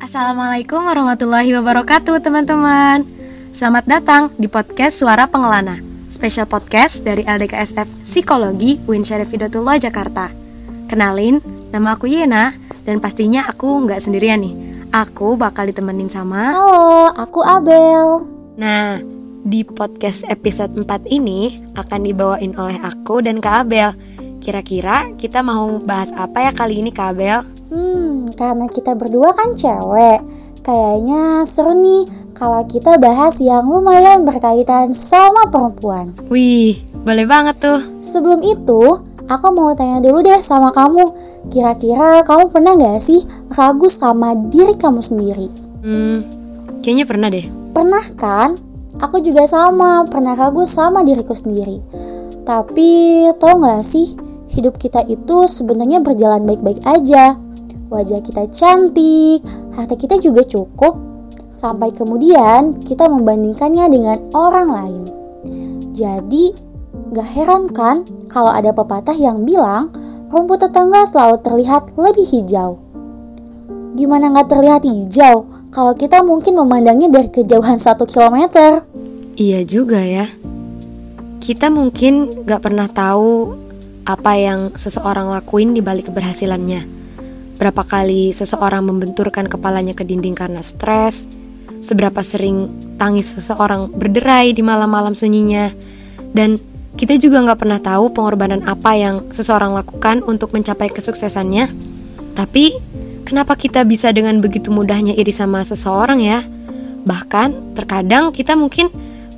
Assalamualaikum warahmatullahi wabarakatuh teman-teman. Selamat datang di podcast Suara Pengelana Special podcast dari LDKSF Psikologi UIN Syarif Hidayatullah Jakarta. Kenalin, nama aku Yena Dan pastinya aku nggak sendirian nih. Aku bakal ditemenin sama Halo, aku Abel. Nah, di podcast episode 4 ini akan dibawain oleh aku dan Kak Abel. Kira-kira kita mau bahas apa ya kali ini Kak Abel? Hmm, karena kita berdua kan cewek. Kayaknya seru nih kalau kita bahas yang lumayan berkaitan sama perempuan. Wih, boleh banget tuh. Sebelum itu, aku mau tanya dulu deh sama kamu. Kira-kira kamu pernah gak sih ragu sama diri kamu sendiri? Hmm, kayaknya pernah deh. Pernah kan? Aku juga sama, pernah ragu sama diriku sendiri. Tapi tau gak sih, hidup kita itu sebenarnya berjalan baik-baik aja wajah kita cantik, harta kita juga cukup, sampai kemudian kita membandingkannya dengan orang lain. Jadi, gak heran kan kalau ada pepatah yang bilang rumput tetangga selalu terlihat lebih hijau. Gimana gak terlihat hijau kalau kita mungkin memandangnya dari kejauhan satu kilometer? Iya juga ya. Kita mungkin gak pernah tahu apa yang seseorang lakuin di balik keberhasilannya Berapa kali seseorang membenturkan kepalanya ke dinding karena stres, seberapa sering tangis seseorang berderai di malam-malam sunyinya, dan kita juga nggak pernah tahu pengorbanan apa yang seseorang lakukan untuk mencapai kesuksesannya. Tapi, kenapa kita bisa dengan begitu mudahnya iri sama seseorang ya? Bahkan, terkadang kita mungkin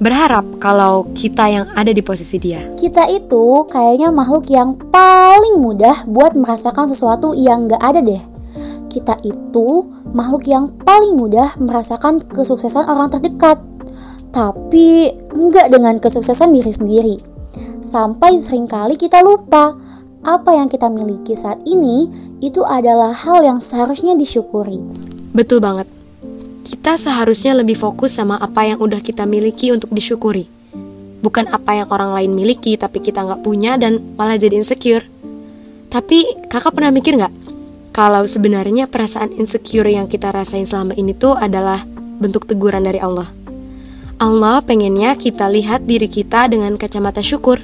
berharap kalau kita yang ada di posisi dia. Kita itu kayaknya makhluk yang paling mudah buat merasakan sesuatu yang gak ada deh. Kita itu makhluk yang paling mudah merasakan kesuksesan orang terdekat. Tapi enggak dengan kesuksesan diri sendiri. Sampai sering kali kita lupa apa yang kita miliki saat ini itu adalah hal yang seharusnya disyukuri. Betul banget kita seharusnya lebih fokus sama apa yang udah kita miliki untuk disyukuri. Bukan apa yang orang lain miliki tapi kita nggak punya dan malah jadi insecure. Tapi kakak pernah mikir nggak? Kalau sebenarnya perasaan insecure yang kita rasain selama ini tuh adalah bentuk teguran dari Allah. Allah pengennya kita lihat diri kita dengan kacamata syukur.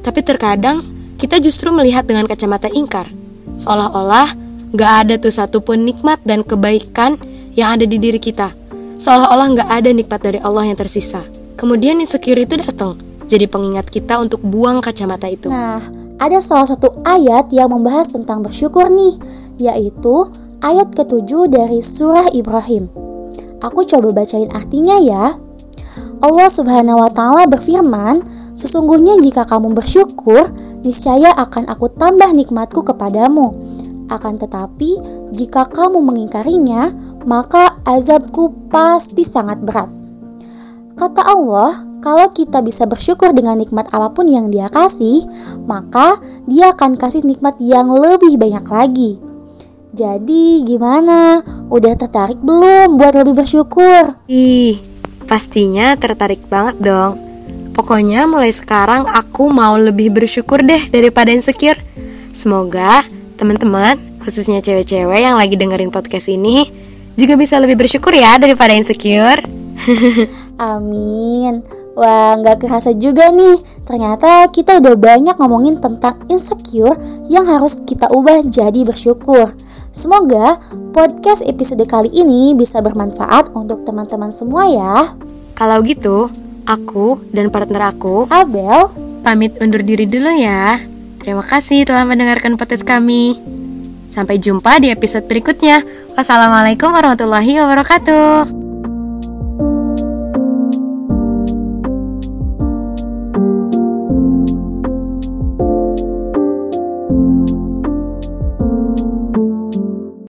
Tapi terkadang kita justru melihat dengan kacamata ingkar. Seolah-olah gak ada tuh satupun nikmat dan kebaikan yang ada di diri kita. Seolah-olah nggak ada nikmat dari Allah yang tersisa. Kemudian insecure itu datang, jadi pengingat kita untuk buang kacamata itu. Nah, ada salah satu ayat yang membahas tentang bersyukur nih, yaitu ayat ketujuh dari surah Ibrahim. Aku coba bacain artinya ya. Allah Subhanahu wa taala berfirman, "Sesungguhnya jika kamu bersyukur, niscaya akan aku tambah nikmatku kepadamu. Akan tetapi, jika kamu mengingkarinya, maka azabku pasti sangat berat. Kata Allah, kalau kita bisa bersyukur dengan nikmat apa pun yang Dia kasih, maka Dia akan kasih nikmat yang lebih banyak lagi. Jadi, gimana? Udah tertarik belum buat lebih bersyukur? Ih, pastinya tertarik banget dong. Pokoknya mulai sekarang aku mau lebih bersyukur deh daripada insecure. Semoga teman-teman, khususnya cewek-cewek yang lagi dengerin podcast ini, juga bisa lebih bersyukur ya daripada insecure. Amin. Wah, nggak kerasa juga nih. Ternyata kita udah banyak ngomongin tentang insecure yang harus kita ubah jadi bersyukur. Semoga podcast episode kali ini bisa bermanfaat untuk teman-teman semua ya. Kalau gitu, aku dan partner aku, Abel, pamit undur diri dulu ya. Terima kasih telah mendengarkan podcast kami. Sampai jumpa di episode berikutnya. Wassalamualaikum warahmatullahi wabarakatuh.